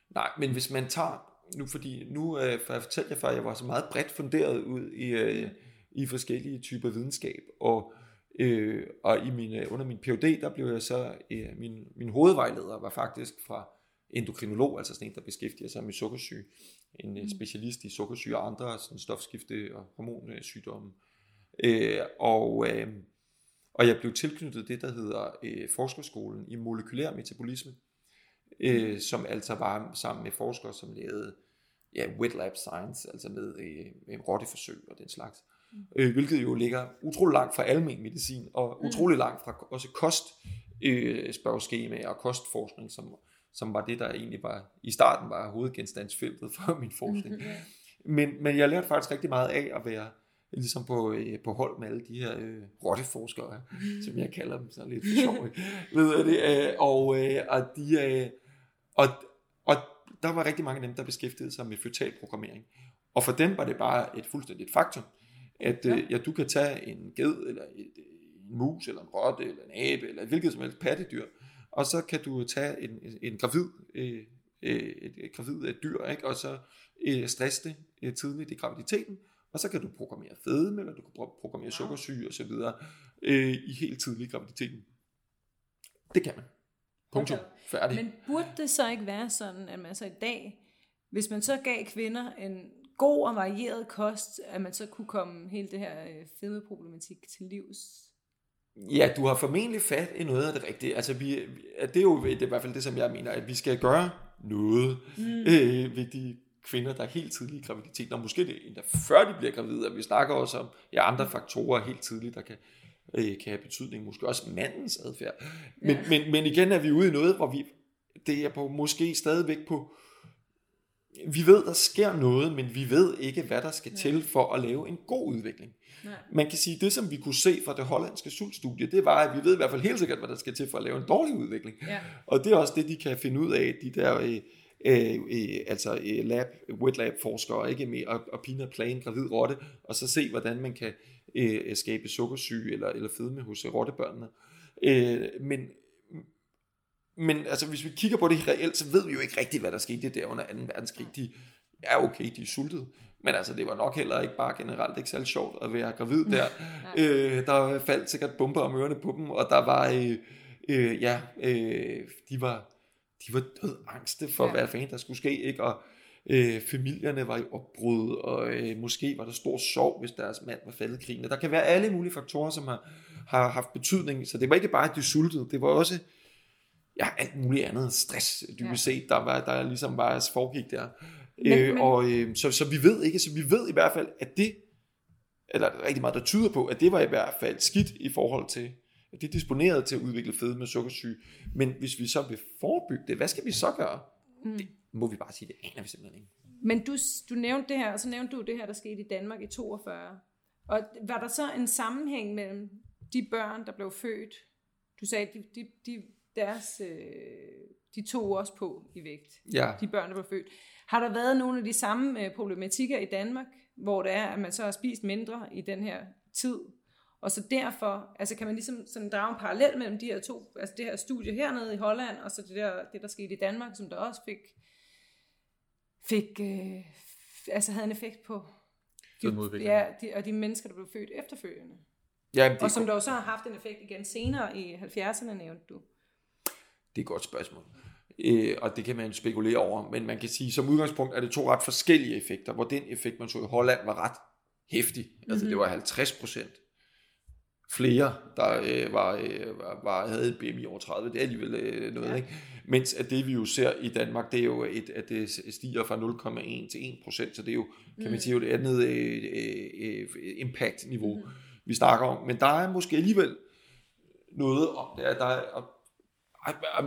Nej, men hvis man tager, nu fordi, nu øh, for jeg fortalte jer før, jeg var så meget bredt funderet ud i, øh, i forskellige typer videnskab, og, øh, og i min, under min PhD, der blev jeg så, øh, min, min hovedvejleder var faktisk fra endokrinolog, altså sådan en, der beskæftiger sig med sukkersyge, en øh, mm. specialist i sukkersyge og andre sådan stofskifte- og hormonsygdomme. Øh, og, øh, og jeg blev tilknyttet det, der hedder øh, Forskerskolen i molekylær metabolisme, øh, mm. som altså var sammen med forskere, som lavede ja, wet lab science, altså med, øh, med rotteforsøg og den slags. Mm. Øh, hvilket jo ligger utrolig langt fra almen medicin, og mm. utrolig langt fra også kost øh, spørgeskema og kostforskning, som, som var det, der egentlig var i starten var hovedgenstandsfeltet for min forskning. Mm-hmm. Men, men jeg lærte faktisk rigtig meget af at være ligesom på, øh, på hold med alle de her øh, rotteforskere, mm. som jeg kalder dem, så lidt for sjov, ved det, øh, og, øh, og, de, øh, og, og der var rigtig mange af dem, der beskæftigede sig med fetal programmering. Og for dem var det bare et fuldstændigt faktum, at øh, ja, du kan tage en ged, eller et, en mus, eller en rotte, eller en abe, eller et hvilket som helst pattedyr, og så kan du tage en, en gravid, øh, øh et, et gravid dyr, ikke? og så øh, stresse det øh, tidligt i graviditeten, og så kan du programmere fedme, eller du kan programmere sukkersyge og så videre øh, i helt tidlig graviditeten. Det kan man. Punktum. Okay. Færdig. Men burde det så ikke være sådan, at man så i dag, hvis man så gav kvinder en god og varieret kost, at man så kunne komme hele det her øh, fedmeproblematik til livs? Ja, du har formentlig fat i noget af det rigtige. Altså, vi, det er jo det er i hvert fald det, som jeg mener, at vi skal gøre noget mm. øh, ved de kvinder, der er helt tidligt i graviditet, og måske det endda før de bliver gravide, at vi snakker også om ja, andre faktorer helt tidligt, der kan, øh, kan have betydning, måske også mandens adfærd. Men, ja. men, men igen er vi ude i noget, hvor vi, det er på, måske stadigvæk på, vi ved, der sker noget, men vi ved ikke, hvad der skal til for at lave en god udvikling. Nej. Man kan sige, det som vi kunne se fra det hollandske sultstudie, det var, at vi ved i hvert fald helt sikkert, hvad der skal til for at lave en dårlig udvikling. Ja. Og det er også det, de kan finde ud af, de der øh, øh, øh, altså øh, lab, wet lab forskere, ikke med at, at pine plage en gravid rotte, og så se, hvordan man kan øh, skabe sukkersyge eller, eller fedme hos øh, rottebørnene. Øh, men, men altså, hvis vi kigger på det reelt, så ved vi jo ikke rigtigt, hvad der skete der under 2. verdenskrig. De er okay, de er sultede. Men altså, det var nok heller ikke bare generelt ikke særlig sjovt at være gravid der. øh, der faldt sikkert bomber om ørerne på dem, og der var, øh, øh, ja, øh, de var, de var død angste for, ja. hvad fanden der skulle ske, ikke? Og øh, familierne var i opbrud, og øh, måske var der stor sorg, hvis deres mand var faldet i krigen. Og der kan være alle mulige faktorer, som har, har haft betydning. Så det var ikke bare, at de sultede, det var også ja, alt muligt andet stress, dybest ja. set, der, var, der ligesom bare foregik der. Men, øh, men... Og, øh, så, så vi ved ikke, så vi ved i hvert fald, at det, eller er rigtig meget, der tyder på, at det var i hvert fald skidt i forhold til, at det er disponeret til at udvikle fedme med sukkersyge. Men hvis vi så vil forebygge det, hvad skal vi så gøre? Mm. Det må vi bare sige, det aner vi simpelthen ikke. Men du, du nævnte det her, og så nævnte du det her, der skete i Danmark i 42. Og var der så en sammenhæng mellem de børn, der blev født? Du sagde, de, de, de, deres, øh, de tog også på i vægt. Ja. De børn, der blev født. Har der været nogle af de samme øh, problematikker i Danmark, hvor det er, at man så har spist mindre i den her tid? Og så derfor, altså kan man ligesom sådan drage en parallel mellem de her to, altså det her studie hernede i Holland, og så det der, det der skete i Danmark, som der også fik, fik øh, altså havde en effekt på de, ja, de, og de mennesker, der blev født efterfølgende. Ja, og som der også har haft en effekt igen senere i 70'erne, nævnte du. Det er et godt spørgsmål. Øh, og det kan man spekulere over, men man kan sige, som udgangspunkt er det to ret forskellige effekter, hvor den effekt, man så i Holland, var ret hæftig. Mm-hmm. Altså det mhm. var 50 procent flere, der øh, var, øh, var, havde et BMI over 30. Det er alligevel øh, noget, ja. ikke? Mens at det vi jo ser i Danmark, det er jo, et, at det stiger fra 0,1 til 1 procent, så det er jo, kan man mm. sige, jo et andet øh, øh, impact-niveau, mm. vi snakker om. Men der er måske alligevel noget om det, at der er,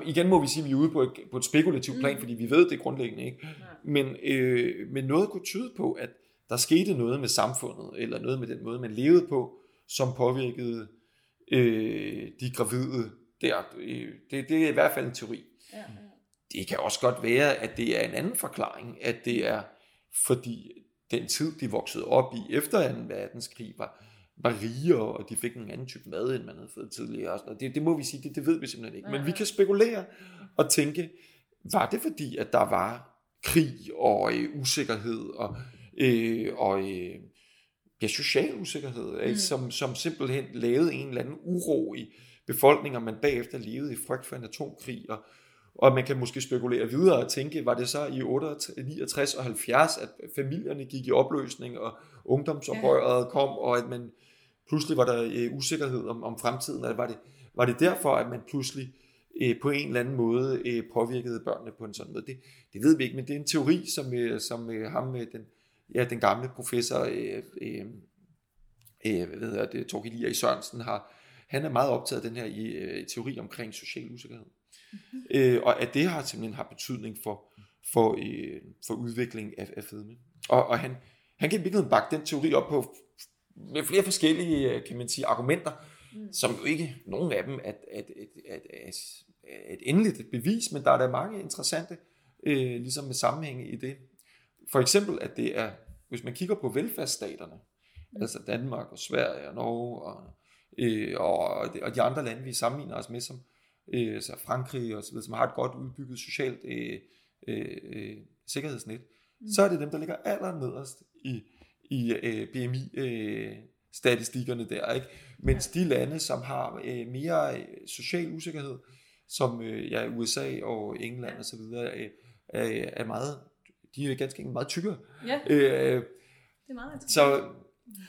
igen må vi sige, at vi er ude på et, på et spekulativt plan, mm. fordi vi ved det grundlæggende ikke. Men, øh, men noget kunne tyde på, at der skete noget med samfundet, eller noget med den måde, man levede på, som påvirkede øh, de gravide der. Øh, det, det er i hvert fald en teori. Ja, ja. Det kan også godt være, at det er en anden forklaring, at det er fordi den tid, de voksede op i efter 2. verdenskrig, var, var rigere, og de fik en anden type mad, end man havde fået tidligere. Og det, det må vi sige, det, det ved vi simpelthen ikke. Men vi kan spekulere og tænke, var det fordi, at der var krig og øh, usikkerhed og, øh, og øh, ja, social usikkerhed, mm. som, som simpelthen lavede en eller anden uro i befolkninger, man bagefter levede i frygt for en atomkrig, og, og man kan måske spekulere videre og tænke, var det så i 69 og 70, at familierne gik i opløsning, og ungdomsoprøret kom, og at man pludselig var der øh, usikkerhed om, om fremtiden, og var det, var det derfor, at man pludselig øh, på en eller anden måde øh, påvirkede børnene på en sådan måde? Det, det ved vi ikke, men det er en teori, som, øh, som øh, ham med den, ja, den gamle professor, øh, øh, øh, hvad hedder det, Torgild Lia Sørensen har, han er meget optaget af den her øh, teori omkring social usikkerhed. Mm-hmm. Øh, og at det har simpelthen har betydning for, for, øh, for udvikling af, af fedme. Og, og han, han kan i virkeligheden bakke den teori op på med flere forskellige, øh, kan man sige, argumenter, mm. som jo ikke, nogen af dem er, at, at, at, at, et endeligt bevis, men der er der mange interessante øh, ligesom med sammenhænge i det. For eksempel, at det er, hvis man kigger på velfærdsstaterne, mm. altså Danmark og Sverige og Norge og, øh, og, og de andre lande, vi sammenligner os med, som øh, altså Frankrig og så videre, som har et godt udbygget socialt øh, øh, øh sikkerhedsnet, mm. så er det dem, der ligger allernederst i, i øh, BMI-statistikkerne øh, der. Ikke? Mens de lande, som har øh, mere øh, social usikkerhed, som øh, ja, USA og England og så videre, øh, er, er meget, de er ganske enkelt meget tykkere. Ja, øh, det er meget Så,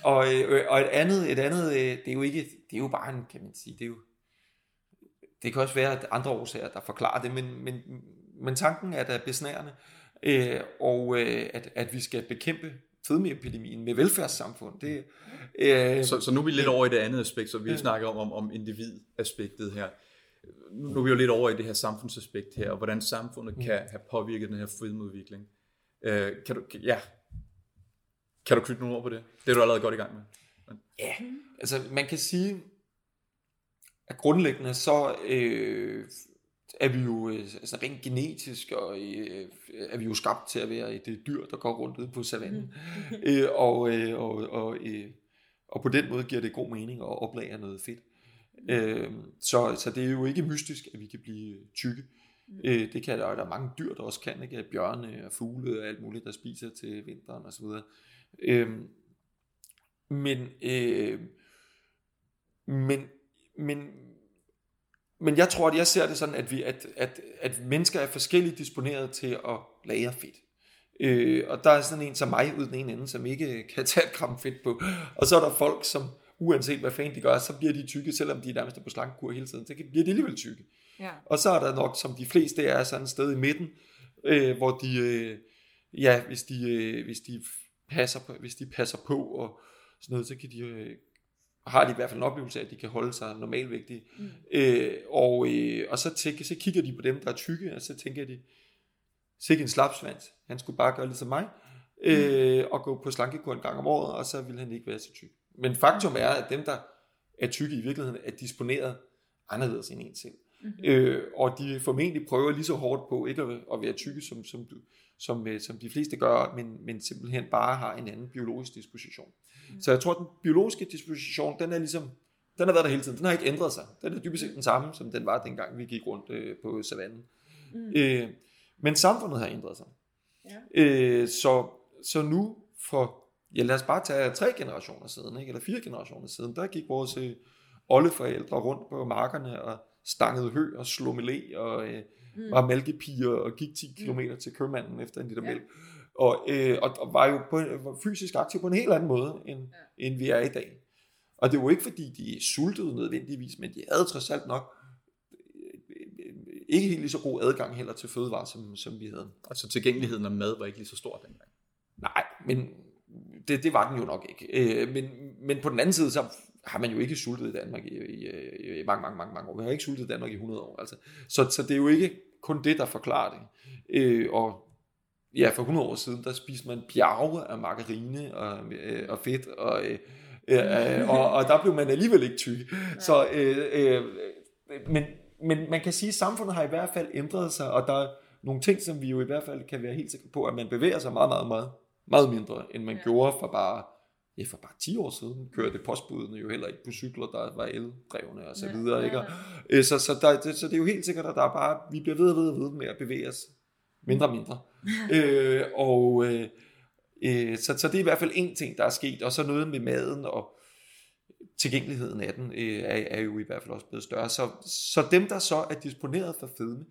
og, øh, og et andet, et andet øh, det er jo ikke, det er jo bare en, kan man sige, det er jo, det kan også være at andre årsager, der forklarer det, men, men, men tanken er da besnærende, øh, og øh, at, at vi skal bekæmpe fedmeepidemien med velfærdssamfund. Det, øh, så, så nu er vi lidt over i det andet aspekt, så vi ja. snakker om, om, om individaspektet her. Nu er vi jo lidt over i det her samfundsaspekt her, og hvordan samfundet kan have påvirket den her fedmeudvikling. Øh, kan du, ja, kan du knytte nogle ord på det? Det er du allerede godt i gang med. Ja, altså man kan sige, at grundlæggende så øh, er vi jo øh, altså rent genetisk og øh, er vi jo skabt til at være et dyr, der går rundt ude på savannen. Mm. øh, og, øh, og, og, øh, og på den måde giver det god mening at oplagre noget fedt. Øh, så, så det er jo ikke mystisk, at vi kan blive tykke. Mm. Øh, det kan der, der er mange dyr, der også kan, ikke? Bjørne og fugle og alt muligt, der spiser til vinteren osv. Øh, men, øh, men, men, men jeg tror, at jeg ser det sådan, at, vi, at, at, at mennesker er forskelligt disponeret til at lære fedt. Øh, og der er sådan en som mig ud den ene ende, som ikke kan tage et gram fedt på. Og så er der folk, som uanset hvad fanden de gør, så bliver de tykke, selvom de er nærmest på slankekur hele tiden, så bliver de alligevel tykke. Ja. Og så er der nok, som de fleste er, sådan et sted i midten, øh, hvor de, øh, ja, hvis de, øh, hvis de passer på, hvis de passer på og sådan noget, så kan de øh, har de i hvert fald en oplevelse af, at de kan holde sig normalvægtige. Mm. Øh, og, øh, og så, tænker, så kigger de på dem, der er tykke, og så tænker de, sikke en slapsvans, han skulle bare gøre ligesom mig, øh, mm. og gå på slankekur en gang om året, og så ville han ikke være så tyk. Men faktum er, at dem, der er tykke i virkeligheden, er disponeret anderledes end en selv. Mm-hmm. Øh, og de formentlig prøver lige så hårdt på ikke at, at være tykke, som, som, som, øh, som de fleste gør, men, men simpelthen bare har en anden biologisk disposition. Mm. Så jeg tror, at den biologiske disposition, den er ligesom, den har været der hele tiden. Den har ikke ændret sig. Den er dybest set den samme, som den var dengang, vi gik rundt øh, på savannen. Mm. Øh, men samfundet har ændret sig. Ja. Øh, så, så nu for, ja lad os bare tage tre generationer siden, ikke? eller fire generationer siden, der gik vores øh, oldeforældre rundt på markerne og stangede hø og slog og øh, mm. var mælkepiger og gik 10 km mm. til købmanden efter en liter ja. mælk. Og, øh, og, og var jo på, var fysisk aktiv på en helt anden måde, end, ja. end vi er i dag. Og det var ikke fordi, de sultede nødvendigvis, men de havde trods alt nok øh, ikke helt lige så god adgang heller til fødevarer, som, som vi havde. Altså tilgængeligheden af mad var ikke lige så stor dengang? Nej, men det, det var den jo nok ikke. Øh, men, men på den anden side, så har man jo ikke sultet i Danmark i, i, i mange, mange, mange, mange år. Vi har ikke sultet i Danmark i 100 år. Altså. Så, så det er jo ikke kun det, der forklarer det. Øh, og ja, for 100 år siden, der spiste man bjerge af margarine og, øh, og fedt, og, øh, øh, og, og der blev man alligevel ikke tyk. Så, øh, øh, men, men man kan sige, at samfundet har i hvert fald ændret sig, og der er nogle ting, som vi jo i hvert fald kan være helt sikre på, at man bevæger sig meget, meget, meget, meget mindre, end man ja. gjorde for bare ja, for bare 10 år siden kørte postbudene jo heller ikke på cykler, der var eldrevne og så videre. Ikke? Og, øh, så, så, der, det, så det er jo helt sikkert, at der er bare, vi bliver ved og ved og ved med at bevæge os mindre og mindre. øh, og øh, øh, så, så det er i hvert fald en ting, der er sket, og så noget med maden og tilgængeligheden af den øh, er, er jo i hvert fald også blevet større. Så, så dem, der så er disponeret for fedme,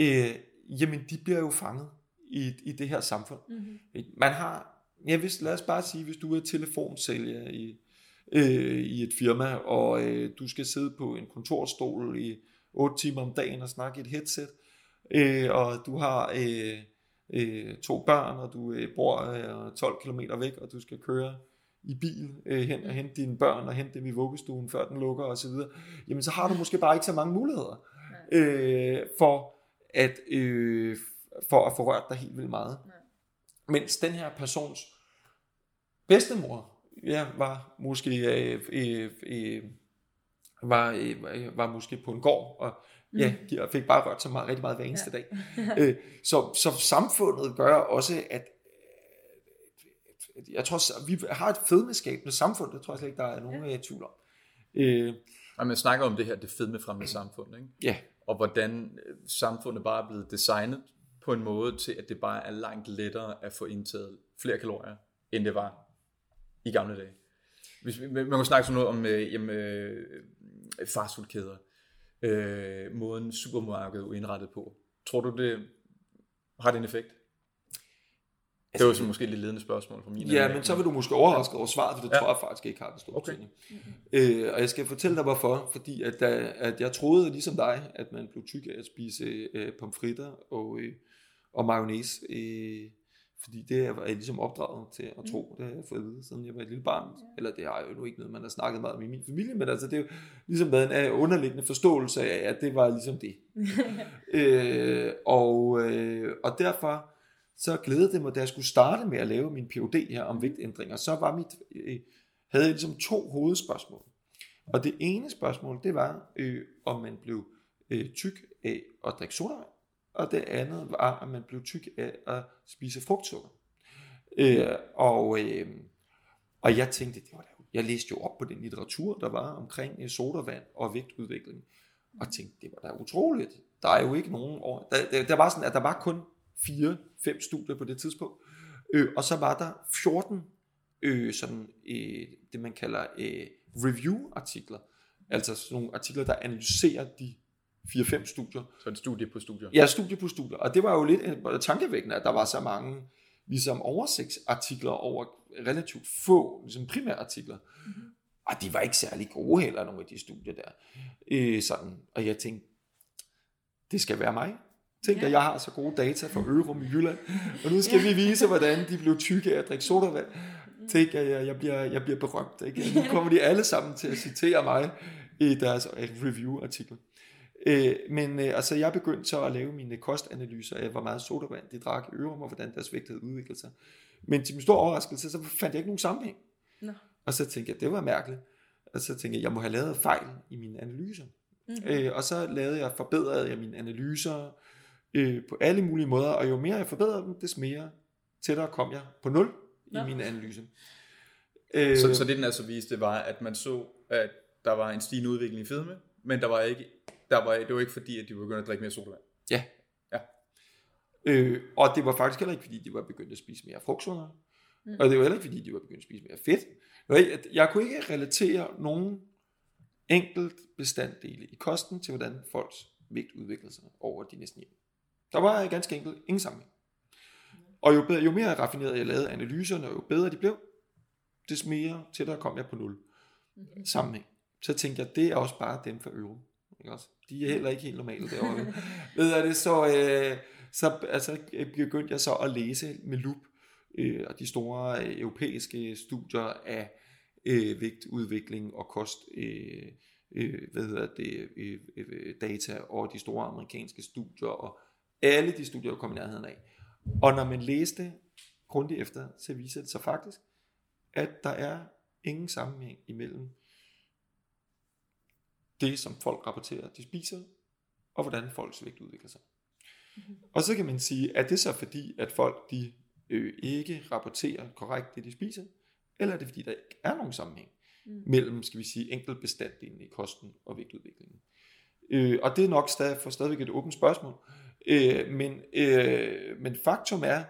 øh, jamen de bliver jo fanget i, i det her samfund. Mm-hmm. Man har ja, hvis, lad os bare sige, hvis du er telefonsælger i, øh, i et firma, og øh, du skal sidde på en kontorstol i 8 timer om dagen og snakke i et headset, øh, og du har øh, øh, to børn, og du øh, bor øh, 12 km væk, og du skal køre i bil øh, hen og hente dine børn og hente dem i vuggestuen, før den lukker osv., jamen så har du måske bare ikke så mange muligheder øh, for, at, øh, for at få rørt dig helt vildt meget. Mens den her persons bedstemor ja, var måske øh, øh, øh, var, øh, var måske på en gård og ja, mm. fik bare rørt så meget, rigtig meget hver eneste ja. dag. øh, så, så samfundet gør også, at jeg tror, vi har et fedmeskabende samfund, det tror jeg slet ikke, der er nogen ja. tvivl om. Øh, og man snakker om det her, det fedmefremmede samfund, ikke? Ja. Og hvordan øh, samfundet bare er blevet designet på en måde til, at det bare er langt lettere at få indtaget flere kalorier, end det var i gamle dage. Hvis, man kan snakke sådan noget om øh, jamen, øh, fastfoodkæder, øh, måden supermarkedet er indrettet på. Tror du, det har det en effekt? det var så måske et lidt ledende spørgsmål fra min Ja, men så vil du måske overraske over svaret, for det ja. tror jeg faktisk ikke har den store okay. betydning. Øh, og jeg skal fortælle dig hvorfor, fordi at, da, at jeg troede ligesom dig, at man blev tyk af at spise øh, pomfritter og, øh, og mayonnaise. Øh, fordi det er jeg ligesom opdraget til at tro, mm. det har jeg fået at vide, siden jeg var et lille barn. Ja. Eller det har jo nu ikke noget, man har snakket meget om i min familie, men altså det er jo ligesom været en underliggende forståelse af, at det var ligesom det. øh, og, øh, og derfor så glædede det mig, da jeg skulle starte med at lave min PhD her om vægtændringer, så var mit, øh, havde jeg ligesom to hovedspørgsmål. Og det ene spørgsmål, det var, øh, om man blev øh, tyk af at drikke sodavand og det andet var, at man blev tyk af at spise frugtsukker. Øh, og, øh, og jeg tænkte, det var da, jeg læste jo op på den litteratur, der var omkring øh, sodavand og vægtudvikling, og tænkte, det var da utroligt. Der er jo ikke nogen år. Der, der, der var sådan, at der var kun fire, fem studier på det tidspunkt, øh, og så var der 14 øh, sådan, øh, det man kalder øh, review-artikler, altså sådan nogle artikler, der analyserer de 4-5 studier. Så et studie på studier? Ja, studie på studier. Og det var jo lidt tankevækkende, at der var så mange ligesom oversigtsartikler over relativt få ligesom primære artikler. Mm-hmm. Og de var ikke særlig gode heller, nogle af de studier der. Øh, sådan. Og jeg tænkte, det skal være mig. Tænk, ja. at jeg har så gode data fra Ørum i Jylland, og nu skal ja. vi vise, hvordan de blev tykke af at drikke sodavand. Tænk, at jeg, jeg, bliver, jeg bliver berømt. Ikke? Nu kommer de alle sammen til at citere mig i deres review-artikler. Øh, men øh, altså, jeg begyndte så at lave mine kostanalyser af, hvor meget sodavand de drak i Ørum, og hvordan deres vægt havde udviklet sig. Men til min store overraskelse, så fandt jeg ikke nogen sammenhæng. No. Og så tænkte jeg, det var mærkeligt. Og så tænkte jeg, jeg må have lavet fejl i mine analyser. Mm-hmm. Øh, og så lavede jeg, forbedrede jeg mine analyser øh, på alle mulige måder, og jo mere jeg forbedrede dem, des mere tættere kom jeg på nul no. i mine analyser. Øh, så, så det den altså viste, var, at man så, at der var en stigende udvikling i fedme, men der var ikke der var, det var ikke fordi, at de var begyndt at drikke mere sodavand. Ja. ja. Øh, og det var faktisk heller ikke fordi, de var begyndt at spise mere frugtsukker. Mm. Og det var heller ikke fordi, de var begyndt at spise mere fedt. Jeg kunne ikke relatere nogen enkelt bestanddele i kosten til, hvordan folks vægt udviklede sig over de næste år. Der var ganske enkelt ingen sammenhæng. Og jo, bedre, jo mere raffineret jeg lavede analyserne, og jo bedre de blev, des mere tættere kom jeg på nul mm-hmm. sammenhæng. Så tænkte jeg, det er også bare dem for øvrigt. Ikke også? De er heller ikke helt normale derovre. Ved jeg det, så, øh, så altså, begyndte jeg så at læse med lup øh, og de store øh, europæiske studier af øh, vægtudvikling og kost øh, øh, hvad hedder det, øh, øh, data og de store amerikanske studier og alle de studier, der kom i nærheden af. Og når man læste grundigt efter, så viser det sig faktisk, at der er ingen sammenhæng imellem det, som folk rapporterer, de spiser, og hvordan folks vægt udvikler sig. Mm-hmm. Og så kan man sige, at det så fordi, at folk de øh, ikke rapporterer korrekt det, de spiser, eller er det fordi, der ikke er nogen sammenhæng mm. mellem, skal vi sige, enkeltbestanddelen i kosten og vægtudviklingen. Øh, og det er nok stadig, for stadigvæk et åbent spørgsmål. Øh, men, øh, men faktum er,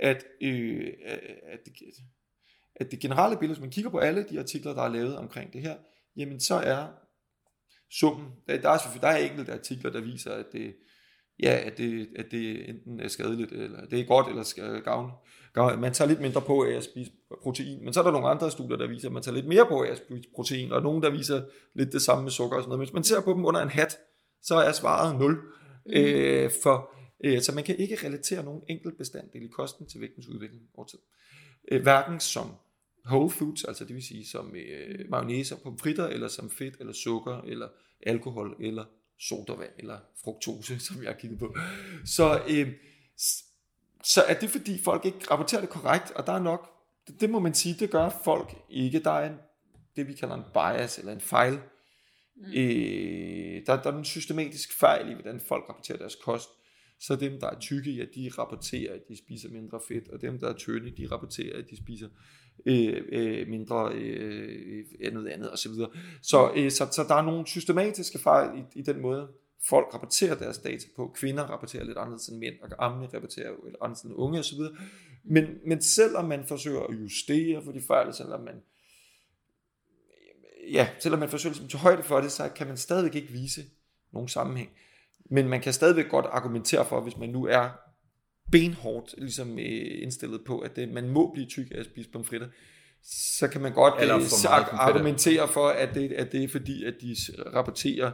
at, øh, at, det, at det generelle billede, hvis man kigger på alle de artikler, der er lavet omkring det her, jamen så er summen, der, der, er, der er enkelte artikler, der viser, at det, ja, at det, at det enten er skadeligt, eller det er godt, eller skal gavne. Man tager lidt mindre på af at spise protein, men så er der nogle andre studier, der viser, at man tager lidt mere på af at spise protein, og nogle, der viser lidt det samme med sukker og sådan noget. Men hvis man ser på dem under en hat, så er svaret 0. Mm. Øh, for, øh, så man kan ikke relatere nogen enkelt bestanddel i kosten til vægtens udvikling over tid. Øh, hverken som whole foods, altså det vil sige som øh, mayonnaise og pomfritter, eller som fedt, eller sukker, eller alkohol, eller sodavand, eller fruktose, som jeg har kigget på. Så, øh, så er det fordi folk ikke rapporterer det korrekt, og der er nok, det, det må man sige, det gør folk ikke. Der er en, det vi kalder en bias, eller en fejl. Mm. Øh, der, der er en systematisk fejl i, hvordan folk rapporterer deres kost. Så dem, der er tykke, ja, de rapporterer, at de spiser mindre fedt, og dem, der er tynde, de rapporterer, at de spiser øh, øh, mindre øh, øh, noget andet osv. Så, så, øh, så, så der er nogle systematiske fejl i, i den måde, folk rapporterer deres data på. Kvinder rapporterer lidt anderledes end mænd, og gamle rapporterer lidt anderledes end unge osv. Men, men selvom man forsøger at justere for de fejl, selvom man ja, selvom man forsøger at tage højde for det, så kan man stadigvæk ikke vise nogen sammenhæng. Men man kan stadigvæk godt argumentere for, hvis man nu er benhårdt ligesom øh, indstillet på, at det, man må blive tyk af at spise pomfritter, så kan man godt øh, for argumentere for, at det, at det er fordi, at de rapporterer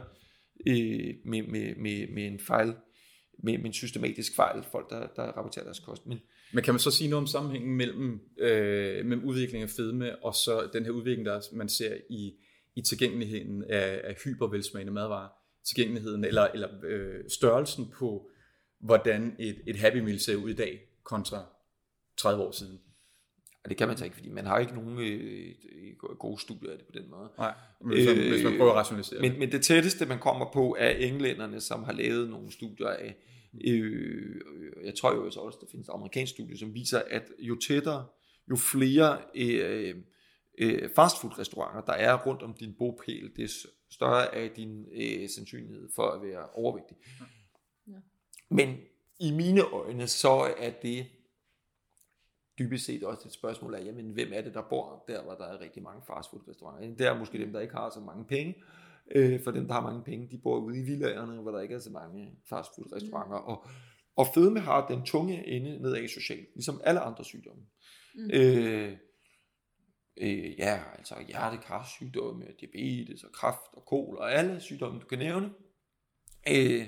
øh, med, med, med, med en fejl, med, med en systematisk fejl, folk der, der rapporterer deres kost. Men, men kan man så sige noget om sammenhængen mellem, øh, mellem udvikling af fedme, og så den her udvikling, der man ser i, i tilgængeligheden af, af hypervelsmagende madvarer, tilgængeligheden eller, eller øh, størrelsen på hvordan et, et Happy Meal ser ud i dag, kontra 30 år siden. Og det kan man så ikke, fordi man har ikke nogen øh, gode studier af det på den måde. Nej, man, øh, hvis man prøver at rationalisere men, det. Men det tætteste, man kommer på, er englænderne, som har lavet nogle studier af, øh, jeg tror jo også, der findes amerikanske studier, som viser, at jo tættere, jo flere øh, øh, fastfood-restauranter, der er rundt om din bopæl, det større er din øh, sandsynlighed for at være overvægtig. Ja. Men i mine øjne, så er det dybest set også et spørgsmål af, jamen, hvem er det, der bor der, hvor der er rigtig mange fastfood-restauranter. Det er måske dem, der ikke har så mange penge. Øh, for dem, der har mange penge, de bor ude i villagerne, hvor der ikke er så mange fastfood-restauranter. Mm. Og, og fedme har den tunge ende nedad socialt, ligesom alle andre sygdomme. Mm. Øh, øh, ja, altså hjertekarsygdomme, diabetes og kræft og kol og alle sygdomme, du kan nævne. Øh,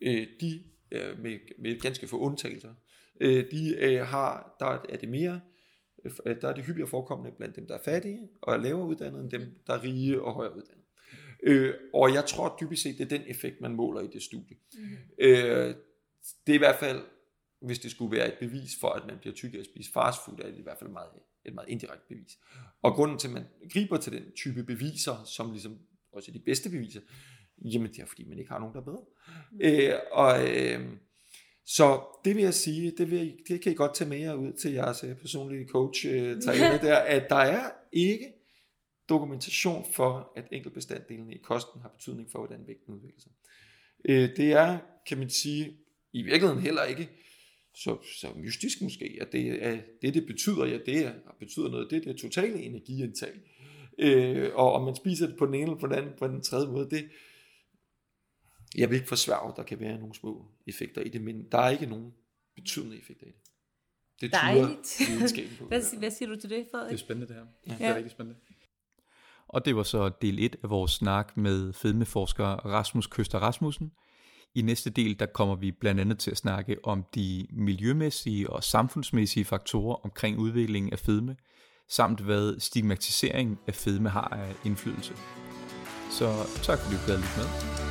øh, de øh, med, med ganske få undtagelser, øh, de øh, har, der er det mere, øh, der er det hyppigere forekommende blandt dem, der er fattige og er lavere uddannede, end dem, der er rige og højere uddannede. Øh, og jeg tror dybest set, det er den effekt, man måler i det studie. Mm. Øh, det er i hvert fald, hvis det skulle være et bevis for, at man bliver tyk af at spise fastfood, er det i hvert fald meget, et meget indirekte bevis. Og grunden til, at man griber til den type beviser, som ligesom også de bedste beviser, Jamen det er fordi, man ikke har nogen, der er bedre. Mm. Øh, og, øh, så det vil jeg sige, det, vil, det kan I godt tage med jer ud til jeres øh, personlige coach øh, der, at der er ikke dokumentation for, at enkeltbestanddelene i kosten har betydning for, hvordan vægten udvikler sig. Øh, det er, kan man sige, i virkeligheden heller ikke så, så mystisk måske, at det, er, det, det betyder, ja, det er, betyder noget, det er det totale energiindtag. Øh, og om man spiser det på den ene eller på den anden, på den tredje måde, det, jeg vil ikke forsvare, at der kan være nogle små effekter i det, men der er ikke nogen betydende effekter i det. Det Dejligt. På, hvad, hvad siger du til det, Frederik? Det er spændende det her. Ja. Det er rigtig spændende. Og det var så del 1 af vores snak med fedmeforsker Rasmus Køster Rasmussen. I næste del, der kommer vi blandt andet til at snakke om de miljømæssige og samfundsmæssige faktorer omkring udviklingen af fedme, samt hvad stigmatisering af fedme har af indflydelse. Så tak fordi du gad lidt med.